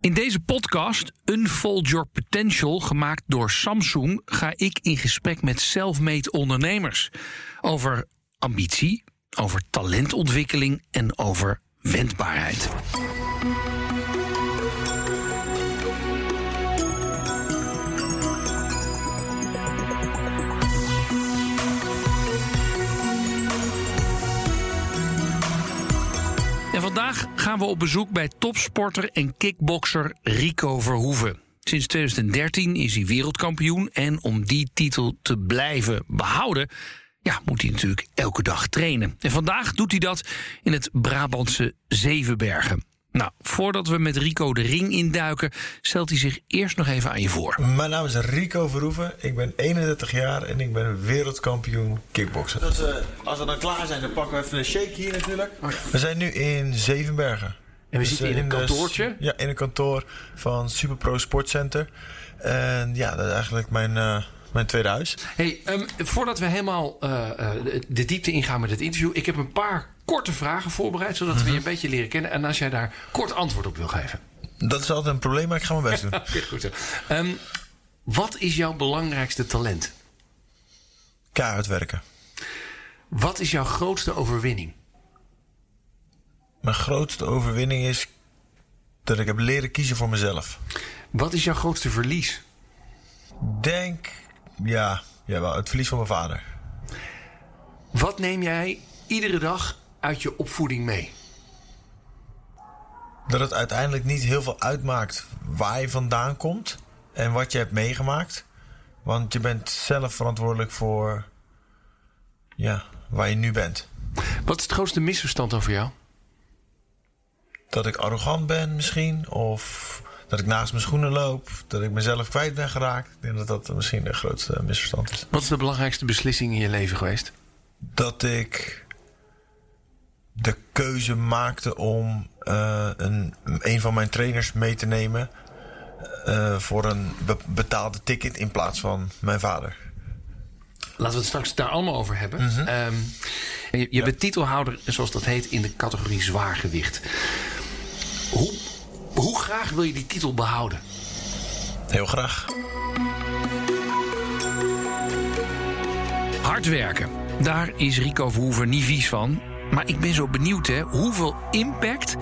In deze podcast, Unfold Your Potential, gemaakt door Samsung, ga ik in gesprek met self-made ondernemers. Over ambitie, over talentontwikkeling en over wendbaarheid. Vandaag gaan we op bezoek bij topsporter en kickbokser Rico Verhoeven. Sinds 2013 is hij wereldkampioen en om die titel te blijven behouden, ja, moet hij natuurlijk elke dag trainen. En vandaag doet hij dat in het Brabantse Zevenbergen. Nou, voordat we met Rico de ring induiken, stelt hij zich eerst nog even aan je voor. Mijn naam is Rico Verhoeven. Ik ben 31 jaar en ik ben wereldkampioen kickboksen. Dus, uh, als we dan klaar zijn, dan pakken we even een shake hier natuurlijk. We zijn nu in Zevenbergen. En we Dus, zitten in eh, een de- kantoortje. ja, in een kantoor van Superpro Sportcenter. En ja, dat is eigenlijk mijn, eh, mijn tweede huis. Hey, ehm, voordat we helemaal eh, eh, de- de diepte ingaan met het interview, ik heb een paar korte vragen voorbereid, zodat Mhm. we je een beetje leren kennen. En als jij daar kort antwoord op wil geven. Dat is altijd een probleem, maar ik ga mijn best doen. Goed zo. Ehm, wat is jouw belangrijkste talent? Keihard werken. Wat is jouw grootste overwinning? Mijn grootste overwinning is dat ik heb leren kiezen voor mezelf. Wat is jouw grootste verlies? Denk, ja, ja wel, het verlies van mijn vader. Wat neem jij iedere dag uit je opvoeding mee? dat het uiteindelijk niet heel veel uitmaakt waar je vandaan komt en wat je hebt meegemaakt. Want je bent zelf verantwoordelijk voor ja, waar je nu bent. Wat is het grootste misverstand over jou? Dat ik arrogant ben misschien, of dat ik naast mijn schoenen loop, dat ik mezelf kwijt ben geraakt. Ik denk dat dat misschien de grootste misverstand is. Wat is de belangrijkste beslissing in je leven geweest? dat ik de keuze maakte om eh, een, een van mijn trainers mee te nemen eh, voor een be- betaalde ticket in plaats van mijn vader. Laten we het straks daar allemaal over hebben. Mhm. Ehm, je je bent titelhouder, zoals dat heet, in de categorie zwaargewicht. Hoe, hoe graag wil je die titel behouden? Heel graag. Hard werken. Daar is Rico Verhoeven niet vies van. Maar ik ben zo benieuwd, hè, hoeveel impact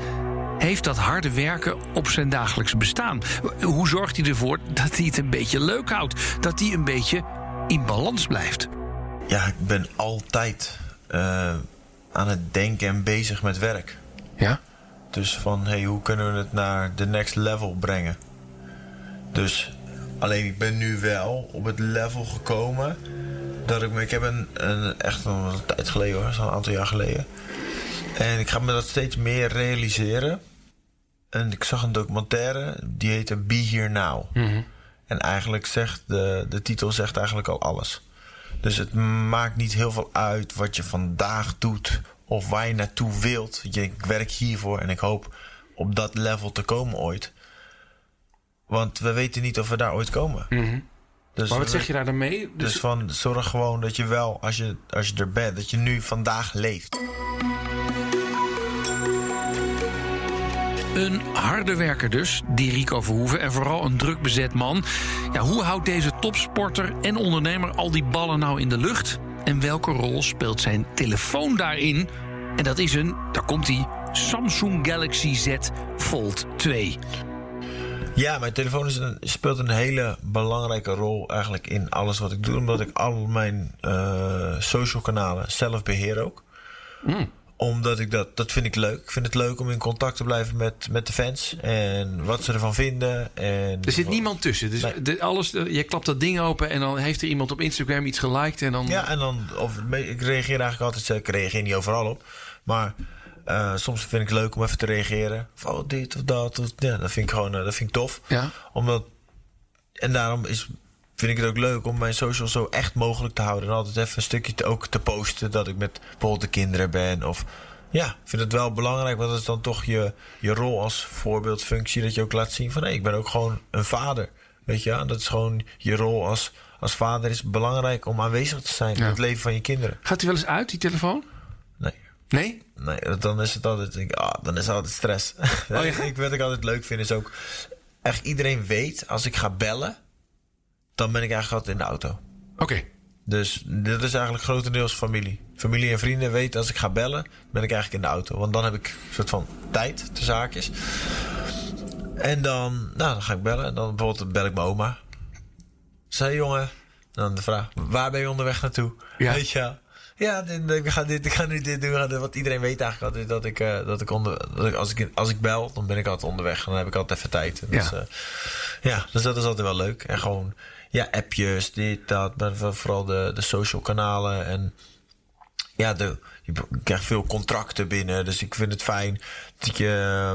heeft dat harde werken op zijn dagelijks bestaan? Hoe zorgt hij ervoor dat hij het een beetje leuk houdt? Dat hij een beetje in balans blijft? Ja, ik ben altijd eh, aan het denken en bezig met werk. Ja? Dus van, hey, hoe kunnen we het naar de next level brengen? Dus alleen ik ben nu wel op het level gekomen dat ik me, ik heb een, een echt een, een tijd geleden hoor, zo'n aantal jaar geleden. En ik ga me dat steeds meer realiseren. En ik zag een documentaire, die heette Be Here Now. En eigenlijk zegt de, de titel zegt eigenlijk al alles. Dus het maakt niet heel veel uit wat je vandaag doet of waar je naartoe wilt. Je, ik werk hiervoor en ik hoop op dat level te komen ooit. Want we weten niet of we daar ooit komen. Dus Maar wat zeg je daar dan mee? Dus van zorg gewoon dat je wel, als je, als je er bent, dat je nu vandaag leeft. Een harde werker dus, die Rico Verhoeven. En vooral een druk bezet man. Ja, hoe houdt deze topsporter en ondernemer al die ballen nou in de lucht? En welke rol speelt zijn telefoon daarin? En dat is een, daar komt hij, Samsung Galaxy Z Fold 2. Ja, mijn telefoon is een, speelt een hele belangrijke rol eigenlijk in alles wat ik doe. Omdat ik al mijn eh, social kanalen zelf beheer ook. Omdat ik dat, dat vind ik leuk. Ik vind het leuk om in contact te blijven met, met de fans. En wat ze ervan vinden. En Er zit niemand tussen. Dus Nee. de, alles, je klapt dat ding open en dan heeft er iemand op Instagram iets geliked. En dan, Ja, en dan, of, ik reageer eigenlijk altijd, ik reageer niet overal op. Maar eh, soms vind ik het leuk om even te reageren. Of oh, dit of dat. Of, ja, dat vind ik gewoon, eh, dat vind ik tof. Ja. Omdat, en daarom is, vind ik het ook leuk om mijn social zo echt mogelijk te houden. En altijd even een stukje te, ook te posten dat ik met bijvoorbeeld de kinderen ben. Of ja, ik vind het wel belangrijk, want dat is dan toch je, je rol als voorbeeldfunctie. Dat je ook laat zien van hé, ik ben ook gewoon een vader. Weet je, ja? dat is gewoon je rol als, als vader is belangrijk om aanwezig te zijn in het leven van je kinderen. Gaat hij wel eens uit, die telefoon? Nee. Nee? Dan is het altijd, ik, ah, dan is het altijd stress. Oh, ja? ik, wat ik altijd leuk vind is ook, echt iedereen weet, als ik ga bellen, dan ben ik eigenlijk altijd in de auto. Oké. Dus dit is eigenlijk grotendeels familie. Familie en vrienden weten als ik ga bellen, ben ik eigenlijk in de auto. Want dan heb ik een soort van tijd, de zaakjes. En dan, nou, dan ga ik bellen. En dan bijvoorbeeld bel ik mijn oma. Zei jongen, dan de vraag, waar ben je onderweg naartoe? Ja. Weet je? Ja, dit, ik, ga dit, ik ga nu dit doen. Want iedereen weet eigenlijk altijd dat ik, eh, dat ik, onder, dat ik, als, ik als ik bel, dan ben ik altijd onderweg. Dan heb ik altijd even tijd. Dus, Ja. eh, ja, dus dat is altijd wel leuk. En gewoon, ja, appjes, dit, dat. Maar vooral de, de social kanalen. En ja, de, je krijgt veel contracten binnen. Dus ik vind het fijn dat je...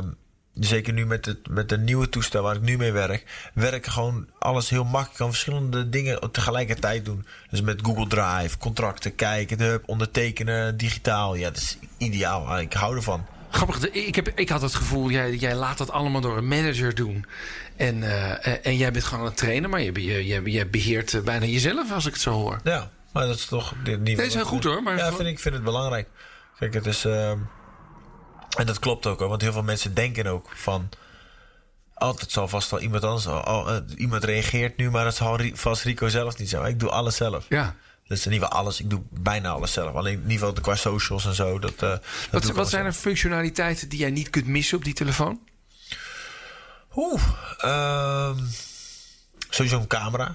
eh, Zeker nu met het, met de nieuwe toestel waar ik nu mee werk, werk gewoon alles heel makkelijk. Kan verschillende dingen tegelijkertijd doen. Dus met Google Drive, contracten kijken, ondertekenen, digitaal. Ja, dat is ideaal. Ik hou ervan. Grappig, ik, heb, ik had het gevoel, jij, jij laat dat allemaal door een manager doen. En, eh, en- en jij bent gewoon aan het trainen, maar je, je, je, je beheert eh, bijna jezelf als ik het zo hoor. Ja, maar dat is toch. Nee, is heel goed, hoor, maar ja, vind ik vind het belangrijk. Kijk, het is. ehm, en dat klopt ook hoor, want heel veel mensen denken ook van. Altijd zal vast wel iemand anders. Oh, oh, eh, iemand reageert nu, maar dat zal vast Rico zelf niet zo. Ik doe alles zelf. Ja. Dus in ieder geval alles. Ik doe bijna alles zelf. Alleen in ieder geval qua socials en zo. Dat, eh, dat Wat, wat zijn er functionaliteiten die jij niet kunt missen op die telefoon? Oeh. ehm, sowieso een camera.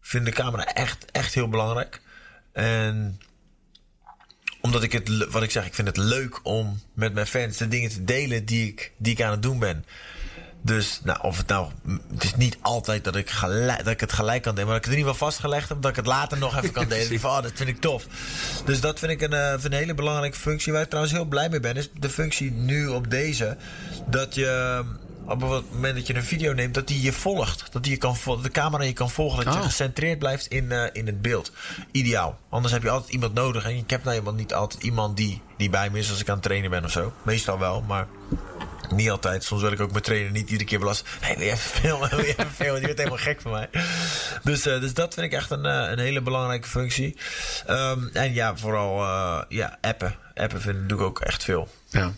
Ik vind de camera echt, echt heel belangrijk. En omdat ik het, wat ik zeg, ik vind het leuk om met mijn fans de dingen te delen die ik, die ik aan het doen ben. Dus, nou, of het nou, het is niet altijd dat ik, gelijk, dat ik het gelijk kan delen, maar dat ik het in ieder geval vastgelegd heb, dat ik het later nog even kan delen. Van, oh, dat vind ik tof. Dus dat vind ik een, eh, een hele belangrijke functie. Waar ik trouwens heel blij mee ben, is de functie nu op deze, dat je op het moment dat je een video neemt, dat die je volgt. Dat die je kan, de camera je kan volgen, dat je Oh. gecentreerd blijft in, eh, in het beeld. Ideaal. Anders heb je altijd iemand nodig. En ik heb nou eenmaal niet altijd iemand die, die bij me is als ik aan het trainen ben of zo. Meestal wel, maar niet altijd. Soms wil ik ook mijn trainer niet iedere keer belasten. Hey, wil je even filmen? Wil je even filmen? Die wordt helemaal gek van mij. Dus, eh, dus dat vind ik echt een, eh, een hele belangrijke functie. Ehm, en ja, vooral ja, appen. Appen vind, ik ook echt veel. Ja.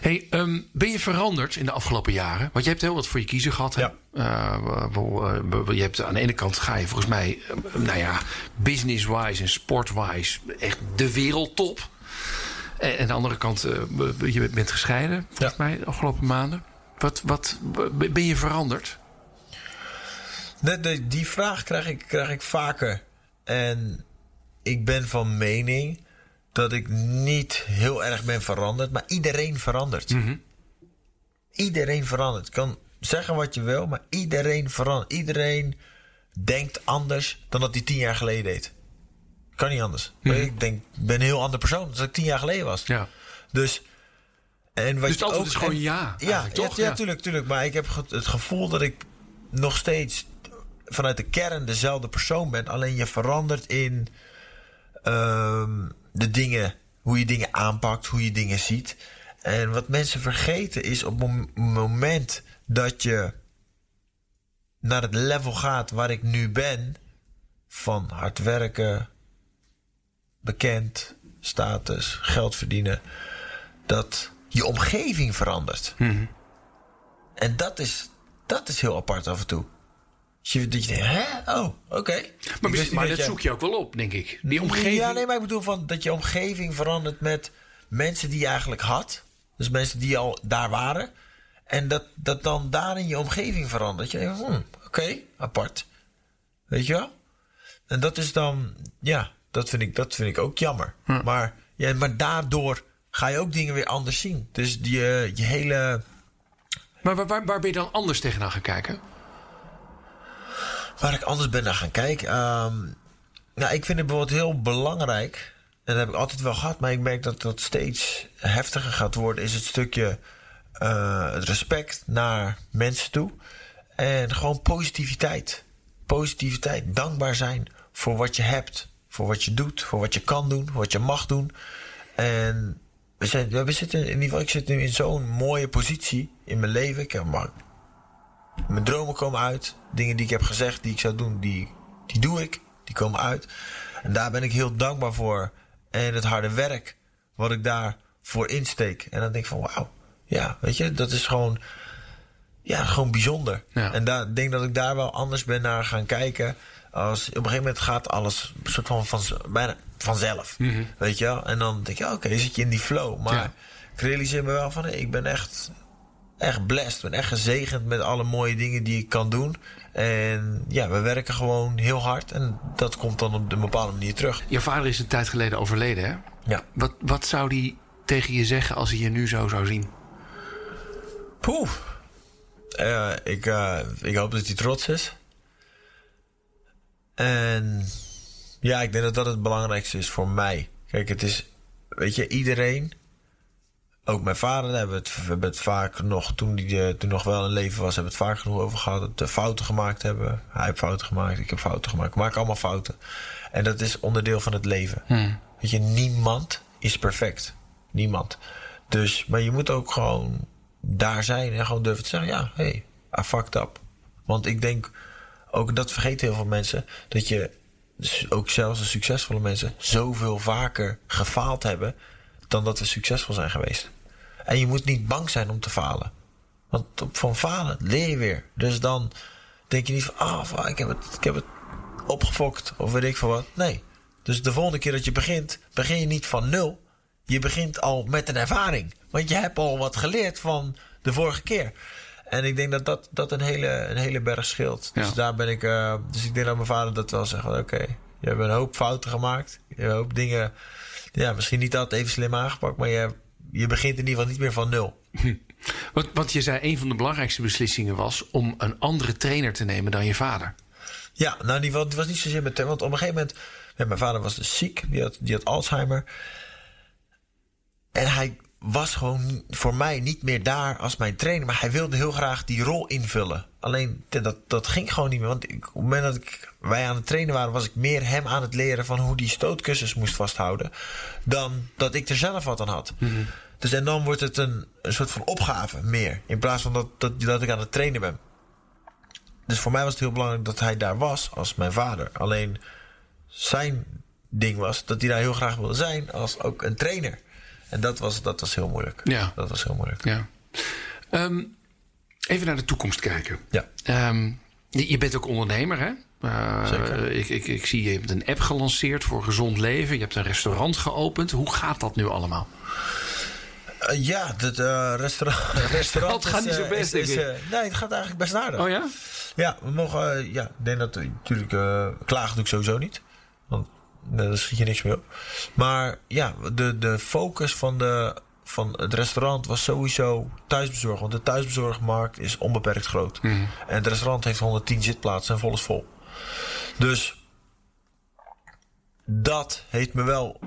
Hey, ehm, ben je veranderd in de afgelopen jaren? Want je hebt heel wat voor je kiezen gehad. Ja. Eh, je hebt aan de ene kant ga je volgens mij, eh, nou ja, business-wise en sport-wise echt de wereldtop. En aan de andere kant, eh, je bent gescheiden volgens mij de afgelopen maanden. Wat, wat, ben je veranderd? De, de- die vraag krijg ik, krijg ik vaker. En ik ben van mening dat ik niet heel erg ben veranderd, maar iedereen verandert. Iedereen verandert. Je kan zeggen wat je wil, maar iedereen verandert. Iedereen denkt anders dan dat hij tien jaar geleden deed. Kan niet anders. Ik denk, ben een heel ander persoon dan ik tien jaar geleden was. Ja. Dus. En wat Dus je ook, is gewoon en- ja, Ja, toch? ja, Ja. tuurlijk, tuurlijk. Maar ik heb het gevoel dat ik nog steeds vanuit de kern dezelfde persoon ben. Alleen je verandert in ehm, de dingen, hoe je dingen aanpakt, hoe je dingen ziet. En wat mensen vergeten is op het mom- moment dat je naar het level gaat waar ik nu ben, van hard werken, bekend, status, geld verdienen, dat je omgeving verandert. En dat is, dat is heel apart af en toe. Dus je, dat je denkt, hè? Oh, oké. Maar, maar dat zoek je ook wel op, denk ik. Die omgeving. ja, nee, maar ik bedoel van dat je omgeving verandert met mensen die je eigenlijk had. Dus mensen die al daar waren. En dat, dat dan daarin je omgeving verandert. Je denkt, hmm, oké, apart. Weet je wel? En dat is dan, ja, dat vind ik, dat vind ik ook jammer. Maar, ja, maar daardoor ga je ook dingen weer anders zien. Dus die, eh, je hele. Maar waar, waar, waar ben je dan anders tegenaan gaan kijken? Waar ik anders ben naar gaan kijken. ehm, nou, ik vind het bijvoorbeeld heel belangrijk. En dat heb ik altijd wel gehad, maar ik merk dat dat steeds heftiger gaat worden. Is het stukje het respect naar mensen toe. En gewoon positiviteit. Positiviteit. Dankbaar zijn voor wat je hebt. Voor wat je doet. Voor wat je kan doen. Voor wat je mag doen. En we, zijn, we zitten in ieder geval, ik zit nu in zo'n mooie positie in mijn leven. Ik heb maar mijn dromen komen uit. Dingen die ik heb gezegd, die ik zou doen, die, die doe ik. Die komen uit. En daar ben ik heel dankbaar voor. En het harde werk wat ik daarvoor insteek. En dan denk ik van wauw, ja, weet je, dat is gewoon, ja, gewoon bijzonder. Ja. En daar ik denk dat ik daar wel anders ben naar gaan kijken. Als, op een gegeven moment gaat alles een soort van, van bijna vanzelf. Weet je wel? En dan denk je, oké, zit je in die flow. Maar Ja. ik realiseer me wel van, hey, ik ben echt, echt blessed. Ik ben echt gezegend met alle mooie dingen die ik kan doen. En ja, we werken gewoon heel hard. En dat komt dan op een bepaalde manier terug. Je vader is een tijd geleden overleden, hè? Ja. Wat, wat zou die tegen je zeggen als hij je nu zo zou zien? Poeh. Eh, ik, eh, ik hoop dat hij trots is. En ja, ik denk dat dat het belangrijkste is voor mij. Kijk, het is, weet je, iedereen, ook mijn vader, daar hebben we het, we hebben het vaak nog, toen hij toen nog wel in leven was, hebben we het vaak genoeg over gehad. Dat we fouten gemaakt hebben. Hij heeft fouten gemaakt, ik heb fouten gemaakt. We maken allemaal fouten. En dat is onderdeel van het leven. Weet je, niemand is perfect. Niemand. Dus, maar je moet ook gewoon daar zijn en gewoon durven te zeggen: ja, hey, I fucked up. Want ik denk, ook dat vergeten heel veel mensen, dat je ook zelfs de succesvolle mensen zoveel vaker gefaald hebben dan dat we succesvol zijn geweest. En je moet niet bang zijn om te falen. Want van falen leer je weer. Dus dan denk je niet van, ah, ik heb het, ik heb het opgefokt of weet ik veel wat. Nee. Dus de volgende keer dat je begint, begin je niet van nul. Je begint al met een ervaring. Want je hebt al wat geleerd van de vorige keer. En ik denk dat dat, dat een, hele, een hele berg scheelt. Ja. Dus daar ben ik. eh, dus ik denk dat mijn vader dat wel zegt. van, Oké, je hebt een hoop fouten gemaakt. Je hebt een hoop dingen. Ja, misschien niet altijd even slim aangepakt. Maar je, je begint in ieder geval niet meer van nul. Want, want je zei, een van de belangrijkste beslissingen was om een andere trainer te nemen dan je vader. Ja, nou, die was, die was niet zozeer met. Want op een gegeven moment. mijn vader was dus ziek. Die had, die had Alzheimer. En hij was gewoon voor mij niet meer daar als mijn trainer. Maar hij wilde heel graag die rol invullen. Alleen dat, dat ging gewoon niet meer. Want ik, op het moment dat ik, wij aan het trainen waren, was ik meer hem aan het leren van hoe die stootkussens moest vasthouden. Dan dat ik er zelf wat aan had. Dus en dan wordt het een, een soort van opgave meer. In plaats van dat, dat, dat ik aan het trainen ben. Dus voor mij was het heel belangrijk dat hij daar was als mijn vader. Alleen zijn ding was dat hij daar heel graag wilde zijn als ook een trainer. En dat was, dat was heel moeilijk. Ja. Dat was heel moeilijk. Ja. Ehm, even naar de toekomst kijken. Ja. Ehm, je, bent ook ondernemer, hè? Eh, Zeker. Ik, ik, ik zie je hebt een app gelanceerd voor gezond leven. Je hebt een restaurant geopend. Hoe gaat dat nu allemaal? Eh, ja, het eh, restaurant, restaurant Het gaat is, niet zo best, is- denk is, ik. nee, het gaat eigenlijk best aardig. Oh ja? Ja, we mogen. ja, ik denk dat. Natuurlijk, klagen doe ik sowieso niet. Want daar schiet je niks mee op. Maar ja, de, de focus van, de, van het restaurant was sowieso thuisbezorg. Want de thuisbezorgmarkt is onbeperkt groot. En het restaurant heeft 110 zitplaatsen en vol is vol. Dus dat heeft me wel.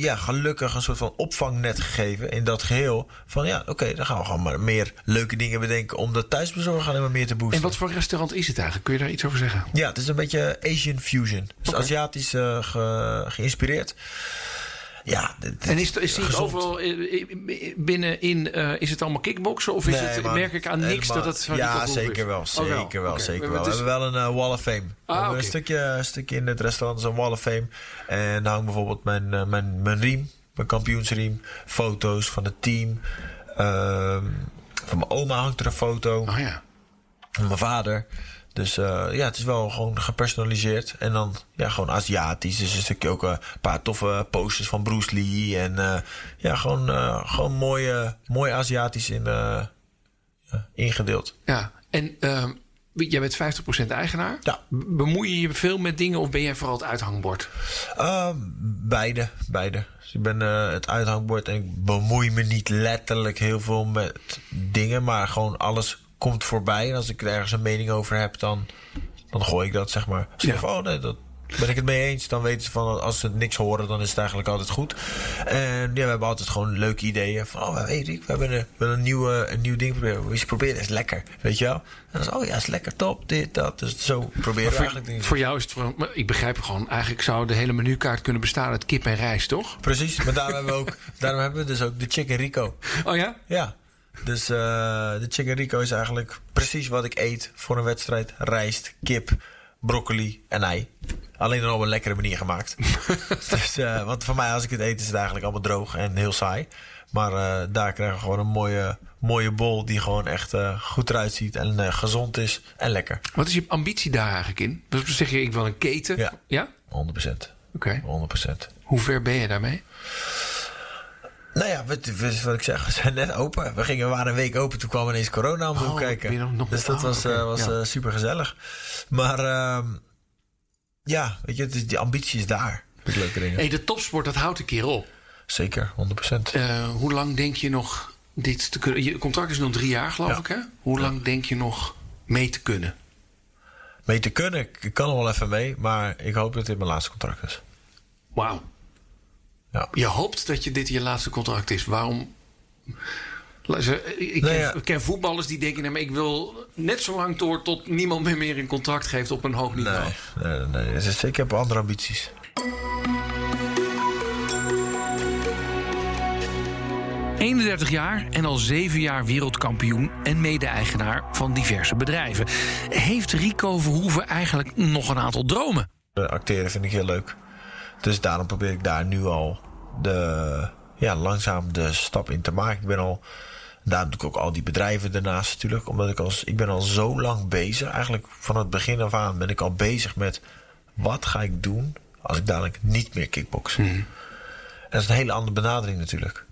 Ja, gelukkig een soort van opvangnet gegeven in dat geheel. Van ja, oké, dan gaan we gewoon maar meer leuke dingen bedenken om de thuisbezorg alleen maar meer te boosten. En wat voor restaurant is het eigenlijk? Kun je daar iets over zeggen? Ja, het is een beetje Asian fusion. Dus. Aziatisch eh, ge- geïnspireerd. Ja, En is, is overal binnenin, eh, is het allemaal kickboksen? Of is Nee, het, man, merk ik aan niks helemaal- dat het van Ja, zeker is? wel. Oh, Zeker wel, zeker We wel. We hebben hebben wel een eh, Wall of Fame. we hebben oké. een, stukje, een stukje in het restaurant, een Wall of Fame. En daar hangt bijvoorbeeld mijn, eh, mijn, mijn riem, mijn kampioensriem. Foto's van het team. Ehm, van mijn oma hangt er een foto. Oh ja. Van mijn vader. Dus eh, ja, het is wel gewoon gepersonaliseerd. En dan ja, gewoon Aziatisch. Dus een stukje ook eh, een paar toffe posters van Bruce Lee. En eh, ja, gewoon, gewoon mooi, mooi Aziatisch in, ingedeeld. Ja, en ehm, jij bent 50% eigenaar. Ja. Bemoei je je veel met dingen of ben jij vooral het uithangbord? Ehm, beide, beide. Dus ik ben het uithangbord en ik bemoei me niet letterlijk heel veel met dingen, maar gewoon alles komt voorbij. En als ik er ergens een mening over heb, dan, dan gooi ik dat, zeg maar. Als Ja. van, oh nee, dat ben ik het mee eens. Dan weten ze van, als ze niks horen, dan is het eigenlijk altijd goed. En ja, we hebben altijd gewoon leuke ideeën. Van, oh, weet ik, we hebben een, we willen een, nieuwe, een nieuw ding proberen. We proberen, is lekker, weet je wel. En dan is oh ja, is lekker, top, dit, dat. Dus zo proberen we Voor, eigenlijk dingen. voor jou is het vooral, maar ik begrijp gewoon, eigenlijk zou de hele menukaart kunnen bestaan uit kip en rijst, toch? Precies, maar daarom hebben we ook, daarom hebben we dus ook de Chicken Rico. Oh ja? Ja, dus eh, de Chicken Rico is eigenlijk precies wat ik eet voor een wedstrijd. Rijst, kip, broccoli en ei. Alleen dan op een lekkere manier gemaakt. dus, uh, want voor mij, als ik het eet, is het eigenlijk allemaal droog en heel saai. Maar uh, daar krijgen we gewoon een mooie, mooie bol die gewoon echt uh, goed eruit ziet en gezond is en lekker. Wat is je ambitie daar eigenlijk in? Dus zeg je, ik wil een keten? Ja, ja? 100%. Oké. Okay. 100%. Hoe ver ben je daarmee? Nou ja, wat, wat, ik zeg, we zijn net open. We, gingen, we waren een week open, toen kwam ineens corona om de oh, kijken. Nog, nog dus dat was, okay. uh, was ja. uh, super gezellig. Maar uh, ja, weet je, die ambitie is daar. Met leuke dingen. Hey, de topsport, dat houdt een keer op. Zeker, 100%. Uh, hoe lang denk je nog dit te kunnen? Je contract is nog drie jaar, geloof ja. ik, hè? Hoe lang denk je nog mee te kunnen? Mee te kunnen? Ik kan er wel even mee, maar ik hoop dat dit mijn laatste contract is. Wauw. Ja. Je hoopt dat je dit je laatste contract is. Waarom? Ik Nou ken, ja. ken voetballers die denken: nee, maar ik wil net zo lang door tot niemand meer, meer een contract geeft op een hoog niveau. Nee, nee, nee. Dus ik heb andere ambities. ...31 jaar en al 7 jaar wereldkampioen en mede-eigenaar van diverse bedrijven. Heeft Rico Verhoeven eigenlijk nog een aantal dromen? De acteren vind ik heel leuk. Dus daarom probeer ik daar nu al de, ja, langzaam de stap in te maken. Ik ben al, daarom doe ik ook al die bedrijven daarnaast natuurlijk. Omdat ik, als, ik ben al zo lang bezig. Eigenlijk van het begin af aan ben ik al bezig met... wat ga ik doen als ik dadelijk niet meer kickboksen. Mhm. En dat is een hele andere benadering natuurlijk.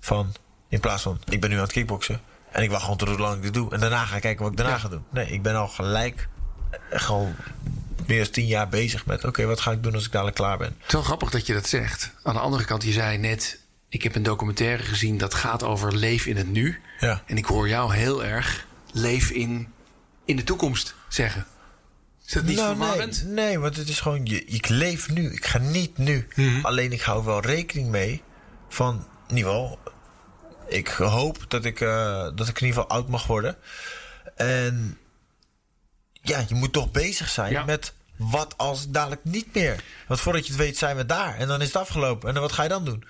Van, in plaats van, ik ben nu aan het kickboksen... en ik wacht gewoon tot hoe lang ik dit doe... en daarna ga ik kijken wat ik daarna Ja. ga doen. Nee, ik ben al gelijk... echt al meer dan tien jaar bezig met... oké, wat ga ik doen als ik dadelijk klaar ben? Het is wel grappig dat je dat zegt. Aan de andere kant, je zei net... ik heb een documentaire gezien dat gaat over leef in het nu. Ja. En ik hoor jou heel erg leef in, in de toekomst zeggen. Is dat niet Nou, verwarrend? Nee, nee, want het is gewoon, je, ik leef nu. Ik ga niet nu. Mhm. Alleen ik hou wel rekening mee van, geval, ik hoop dat ik, eh, dat ik in ieder geval oud mag worden. En ja, je moet toch bezig zijn Ja. met wat als dadelijk niet meer. Want voordat je het weet zijn we daar en dan is het afgelopen. En dan wat ga je dan doen?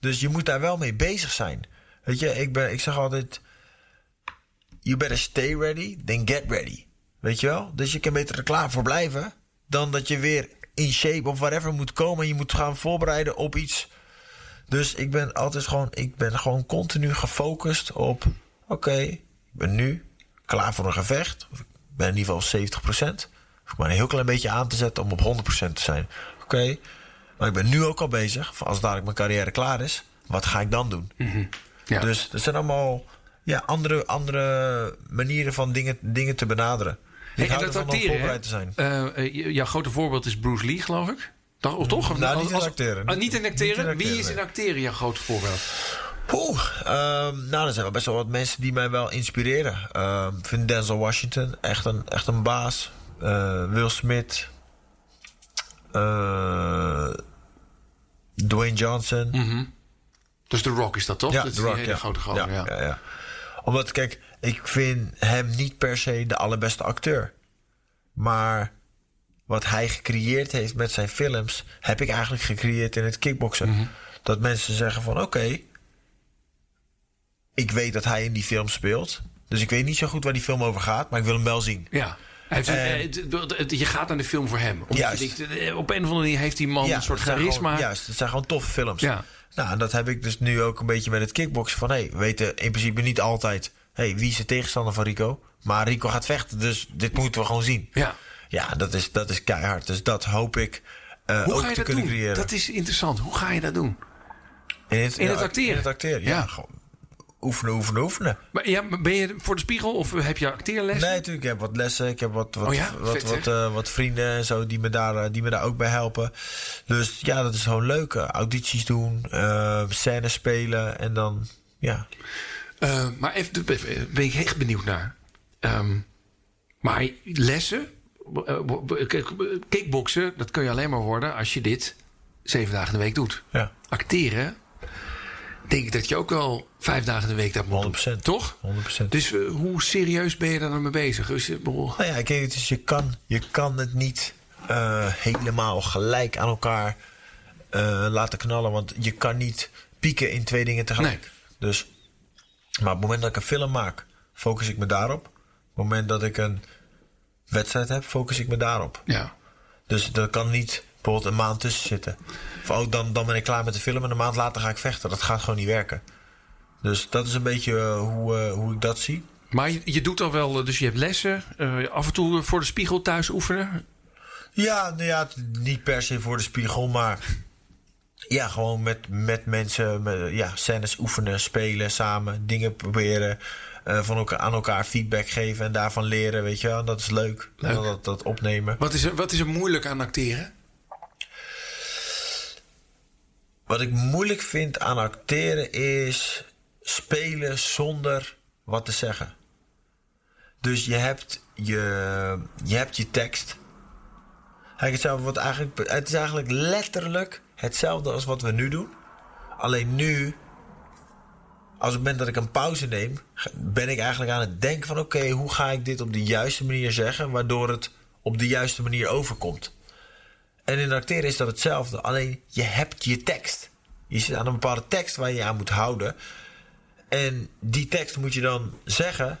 Dus je moet daar wel mee bezig zijn. Weet je, ik, ben, ik zeg altijd, you better stay ready than get ready. Weet je wel? Dus je kan beter er klaar voor blijven. Dan dat je weer in shape of whatever moet komen. En je moet gaan voorbereiden op iets. Dus ik ben altijd gewoon, ik ben gewoon continu gefocust op. Oké, ik ben nu klaar voor een gevecht. Of ik ben in ieder geval 70%. Of ik maar een heel klein beetje aan te zetten om op 100% te zijn. Oké, maar ik ben nu ook al bezig. Als dadelijk mijn carrière klaar is, wat ga ik dan doen? Ja. Dus dat zijn allemaal ja, andere, andere manieren van dingen, dingen te benaderen. Hey, Ik en hou dat acteren, voorbereid te zijn. eh, jouw grote voorbeeld is Bruce Lee, geloof ik. Toch? Of toch? Of- Nou, niet in acteren. Ah, niet in acteren? Wie is in acteren jouw grote voorbeeld? Poeh, ehm, nou, er zijn wel best wel wat mensen die mij wel inspireren. Ehm, Ik vind Denzel Washington echt een, echt een baas. Eh, Will Smith. Eh, Dwayne Johnson. Dus The Rock is dat toch? Ja, dat is The die Rock, hele ja. grote gozer, ja. ja, ja, ja. Omdat, kijk, ik vind hem niet per se de allerbeste acteur. Maar wat hij gecreëerd heeft met zijn films... heb ik eigenlijk gecreëerd in het kickboksen. Mhm. Dat mensen zeggen van, oké... ik weet dat hij in die film speelt... dus ik weet niet zo goed waar die film over gaat... maar ik wil hem wel zien. Ja. Heeft, eh, je gaat naar de film voor hem. Juist. denkt, eh, op een of andere manier heeft die man een soort charisma. Gewoon, juist, het zijn gewoon toffe films. Ja. Nou, en dat heb ik dus nu ook een beetje met het kickboksen. Van, hé, hey, we weten in principe niet altijd... hey, wie is de tegenstander van Rico? Maar Rico gaat vechten, dus dit moeten we gewoon zien. Ja. Ja, dat is, dat is keihard. Dus dat hoop ik eh, Hoe ook ga je te dat kunnen doen? creëren. Dat is interessant. Hoe ga je dat doen? in het, in ja, het acteren? In het acteren, ja. Ja. Gewoon oefenen, oefenen, oefenen. Maar, ja, maar ben je voor de spiegel of heb je acteerlessen? Nee, natuurlijk. Ik heb wat lessen. Ik heb wat, wat, Oh ja? wat, Vet, wat, eh, wat vrienden en zo die me, daar, eh, die me daar ook bij helpen. Dus ja, dat is gewoon leuk. Audities doen, eh scènes spelen en dan, ja. Maar even, ben ik echt benieuwd naar. Ehm, maar lessen, kickboksen, dat kun je alleen maar worden als je dit zeven dagen in de week doet. ja. Acteren, denk ik dat je ook wel vijf dagen in de week dat moet doen. 100%. Toch? 100%. Dus eh, hoe serieus ben je daar dan mee bezig? Dus, ik Nou ja, kijk, het is, je, kan, je kan het niet eh, helemaal gelijk aan elkaar eh, laten knallen. Want je kan niet pieken in twee dingen tegelijk. Nee. Dus, maar op het moment dat ik een film maak, focus ik me daarop. Op het moment dat ik een wedstrijd heb, focus ik me daarop. Ja. Dus er kan niet bijvoorbeeld een maand tussen zitten. Of oh, dan, dan ben ik klaar met de film en een maand later ga ik vechten. Dat gaat gewoon niet werken. Dus dat is een beetje eh, hoe, eh, hoe ik dat zie. Maar je, je doet al wel, eh, dus je hebt lessen. af en toe voor de spiegel thuis oefenen. Ja, nou ja, niet per se voor de spiegel, maar ja, gewoon met, met mensen, met, ja, scènes oefenen, spelen samen, dingen proberen, van elkaar, aan elkaar feedback geven en daarvan leren, weet je wel. Dat is leuk, Leuk. Dat, dat opnemen. Wat is er, wat is er moeilijk aan acteren? Wat ik moeilijk vind aan acteren is spelen zonder wat te zeggen. Dus je hebt je, je, hebt je tekst. Kijk, het, zou wat eigenlijk, het is eigenlijk letterlijk hetzelfde als wat we nu doen. Alleen nu, als het moment dat ik een pauze neem, ben ik eigenlijk aan het denken van... oké, hoe ga ik dit op de juiste manier zeggen... waardoor het op de juiste manier overkomt. En in acteren is dat hetzelfde. Alleen je hebt je tekst. Je zit aan een bepaalde tekst waar je je aan moet houden. En die tekst moet je dan zeggen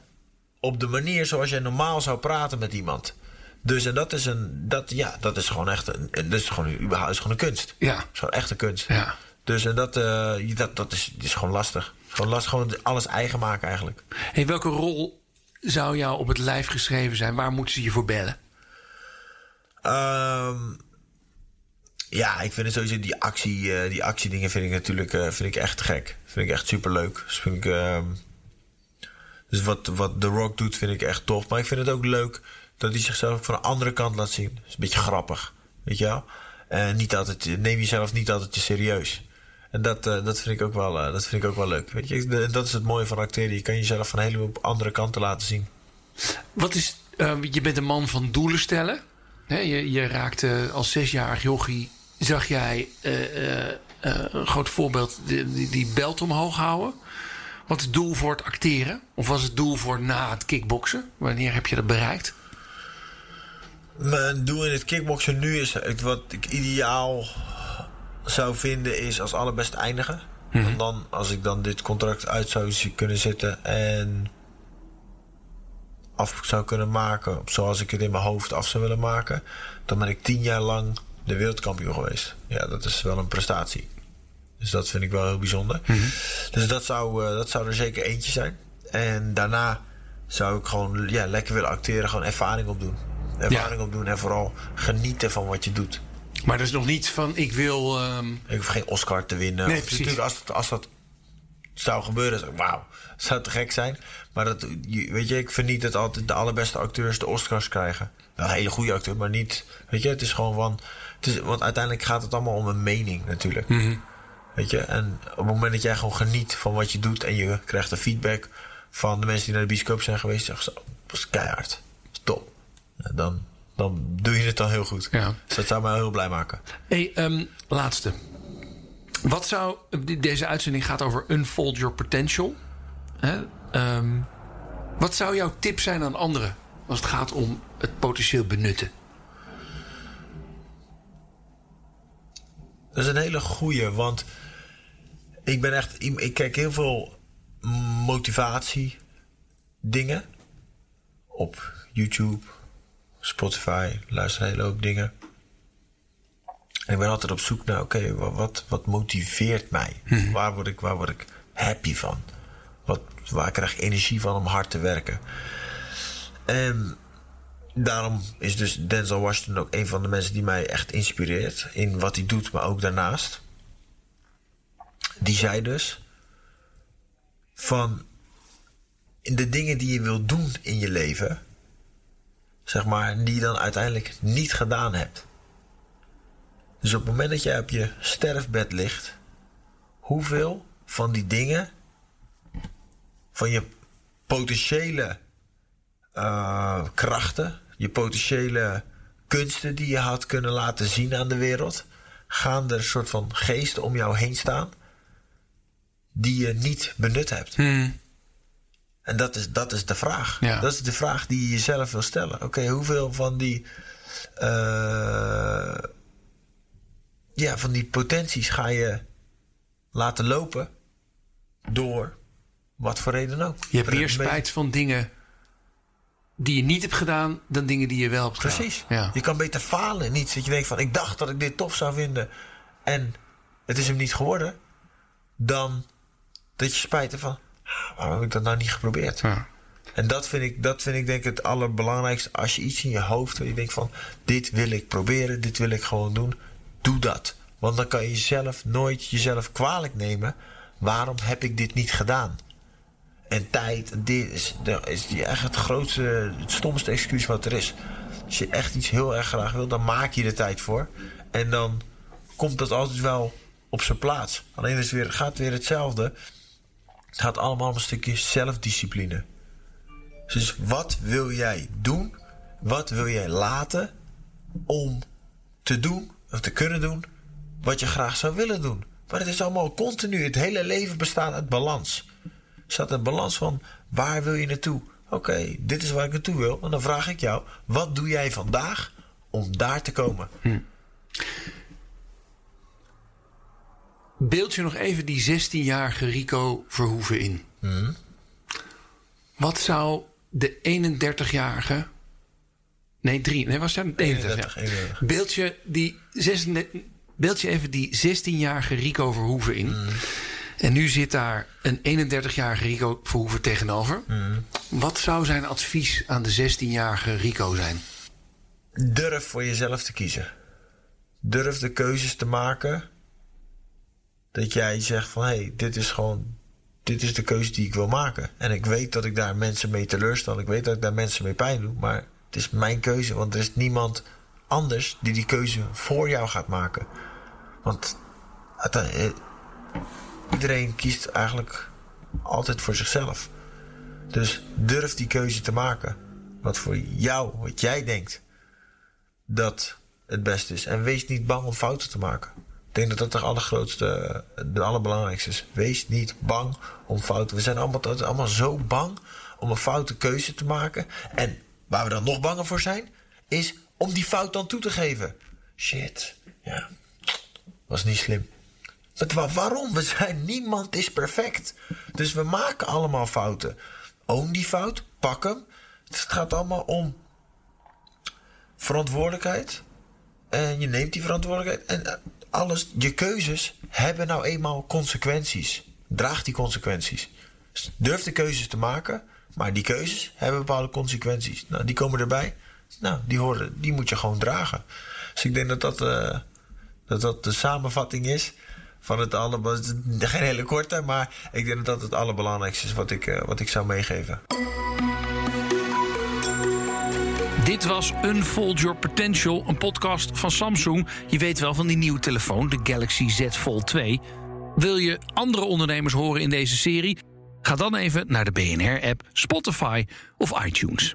op de manier zoals jij normaal zou praten met iemand. Dus en dat is een. Dat, ja, dat is gewoon echt een. Dat is gewoon, überhaupt, is gewoon een kunst. Ja. Dat is gewoon echt een kunst. Ja. Dus en dat, eh, dat, dat is, is gewoon lastig. Gewoon lastig, gewoon alles eigen maken eigenlijk. Hey, welke rol zou jou op het lijf geschreven zijn? Waar moeten ze je voor bellen? Ehm, ja, ik vind het sowieso die actie, eh, die actiedingen vind ik natuurlijk eh, vind ik echt gek. Vind ik echt superleuk. Dus vind ik. ehm, dus wat, wat The Rock doet, vind ik echt tof. Maar ik vind het ook leuk dat hij zichzelf van een andere kant laat zien. Dat is een beetje grappig. Weet je wel? En niet altijd, neem jezelf niet altijd te serieus. En dat, eh, dat, vind ik ook wel, eh, dat vind ik ook wel leuk. Weet je, de- dat is het mooie van acteren. Je kan jezelf van een heleboel andere kanten laten zien. Wat is, eh, je bent een man van doelen stellen. Hè, je, je raakte als zesjarig jochie, zag jij eh, eh, eh, een groot voorbeeld, die, die, die belt omhoog houden. Wat is het doel voor het acteren? Of was het doel voor na het kickboksen? Wanneer heb je dat bereikt? Mijn doel in het kickboksen nu is het wat ik ideaal zou vinden is als allerbest eindigen. En dan als ik dan dit contract uit zou kunnen zetten en af zou kunnen maken zoals ik het in mijn hoofd af zou willen maken, dan ben ik tien jaar lang de wereldkampioen geweest. Ja, dat is wel een prestatie. Dus dat vind ik wel heel bijzonder. Dus dat zou, eh, dat zou er zeker eentje zijn. En daarna zou ik gewoon ja, lekker willen acteren, gewoon ervaring opdoen. Ervaring opdoen en vooral genieten van wat je doet. Maar dat is nog niet van ik wil. ehm, Ik hoef geen Oscar te winnen. Nee, precies. Natuurlijk, als dat, als dat zou gebeuren, zou wauw, zou te gek zijn. Maar dat, weet je, ik vind niet dat altijd de allerbeste acteurs de Oscars krijgen. Wel een hele goede acteur, maar niet. Weet je, het is gewoon van. Het is, want uiteindelijk gaat het allemaal om een mening natuurlijk. Mhm. Weet je, en op het moment dat jij gewoon geniet van wat je doet en je krijgt de feedback van de mensen die naar de bioscoop zijn geweest, zeggen ze: "Oh, was keihard, dat is top. En dan, dan doe je het dan heel goed. Ja. Dus dat zou mij heel blij maken. Hey, ehm, laatste. Wat zou. Deze uitzending gaat over unfold your potential. Hè? Ehm, wat zou jouw tip zijn aan anderen als het gaat om het potentieel benutten? Dat is een hele goeie, want ik ben echt. Ik kijk heel veel motivatie dingen op YouTube, Spotify, luister hele hoop dingen. En ik ben altijd op zoek naar, oké, wa- wat, wat motiveert mij? Waar, word ik, waar word ik happy van? Wat, waar krijg ik energie van om hard te werken? En daarom is dus Denzel Washington ook een van de mensen die mij echt inspireert in wat hij doet, maar ook daarnaast. Die zei dus van de dingen die je wilt doen in je leven, zeg maar, die je dan uiteindelijk niet gedaan hebt. Dus op het moment dat jij op je sterfbed ligt, hoeveel van die dingen, van je potentiële eh, krachten, je potentiële kunsten die je had kunnen laten zien aan de wereld, gaan er een soort van geesten om jou heen staan die je niet benut hebt. En dat is, dat is de vraag. Ja. Dat is de vraag die je jezelf wil stellen. Oké, hoeveel van die, eh, ja, van die potenties ga je laten lopen door wat voor reden ook? Je hebt meer spijt van dingen die je niet hebt gedaan dan dingen die je wel hebt gedaan. Precies. Ja. Je kan beter falen in iets. Dat je denkt van, ik dacht dat ik dit tof zou vinden. En het is hem niet geworden. Dan dat je spijt hebt van, ah, waarom heb ik dat nou niet geprobeerd? Ja. En dat vind, ik, dat vind ik denk ik het allerbelangrijkste. Als je iets in je hoofd hebt, je denkt van, dit wil ik proberen, dit wil ik gewoon doen. Doe dat. Want dan kan je zelf nooit jezelf kwalijk nemen. Waarom heb ik dit niet gedaan? En tijd, dit is, is echt het grootste, het stomste excuus wat er is. Als je echt iets heel erg graag wil, dan maak je er tijd voor. En dan komt dat altijd wel op zijn plaats. Alleen is weer, gaat weer hetzelfde. Het gaat allemaal om een stukje zelfdiscipline. Dus wat wil jij doen? Wat wil jij laten om te doen of te kunnen doen wat je graag zou willen doen? Maar het is allemaal continu. Het hele leven bestaat uit balans. Er staat een balans van waar wil je naartoe? Oké, dit is waar ik naartoe wil. En dan vraag ik jou, wat doe jij vandaag om daar te komen? Beeld je nog even die 16-jarige Rico Verhoeven in. Wat zou de 31-jarige. Nee, drie. Nee, was dat 31? 31, ja. 31. Beeld je, die 36, beeld je even die 16-jarige Rico Verhoeven in. En nu zit daar een 31-jarige Rico Verhoeven tegenover. Wat zou zijn advies aan de 16-jarige Rico zijn? Durf voor jezelf te kiezen. Durf de keuzes te maken. Dat jij zegt van hé, hey, dit is gewoon. Dit is de keuze die ik wil maken. En ik weet dat ik daar mensen mee teleurstel. Ik weet dat ik daar mensen mee pijn doe. Maar het is mijn keuze. Want er is niemand anders die die keuze voor jou gaat maken. Want eh, iedereen kiest eigenlijk altijd voor zichzelf. Dus durf die keuze te maken. Wat voor jou, wat jij denkt dat het beste is. En wees niet bang om fouten te maken. Ik denk dat dat de allergrootste, de allerbelangrijkste is. Wees niet bang om fouten. We zijn allemaal, allemaal zo bang om een foute keuze te maken. En waar we dan nog banger voor zijn, is om die fout dan toe te geven. Shit, ja, was niet slim. Wa- waarom? We zijn, niemand is perfect. Dus we maken allemaal fouten. Own die fout, pak hem. Het gaat allemaal om verantwoordelijkheid. En je neemt die verantwoordelijkheid. En eh, alles, je keuzes hebben nou eenmaal consequenties. Draag die consequenties. Dus durf de keuzes te maken. Maar die keuzes hebben bepaalde consequenties. Nou, die komen erbij. Nou, die, horen, die moet je gewoon dragen. Dus ik denk dat dat, eh, dat, dat de samenvatting is. Van het alle, geen hele korte, maar ik denk dat dat het allerbelangrijkste is wat ik, eh, wat ik zou meegeven. Dit was Unfold Your Potential, een podcast van Samsung. Je weet wel van die nieuwe telefoon, de Galaxy Z Fold 2. Wil je andere ondernemers horen in deze serie? Ga dan even naar de BNR-app, Spotify of iTunes.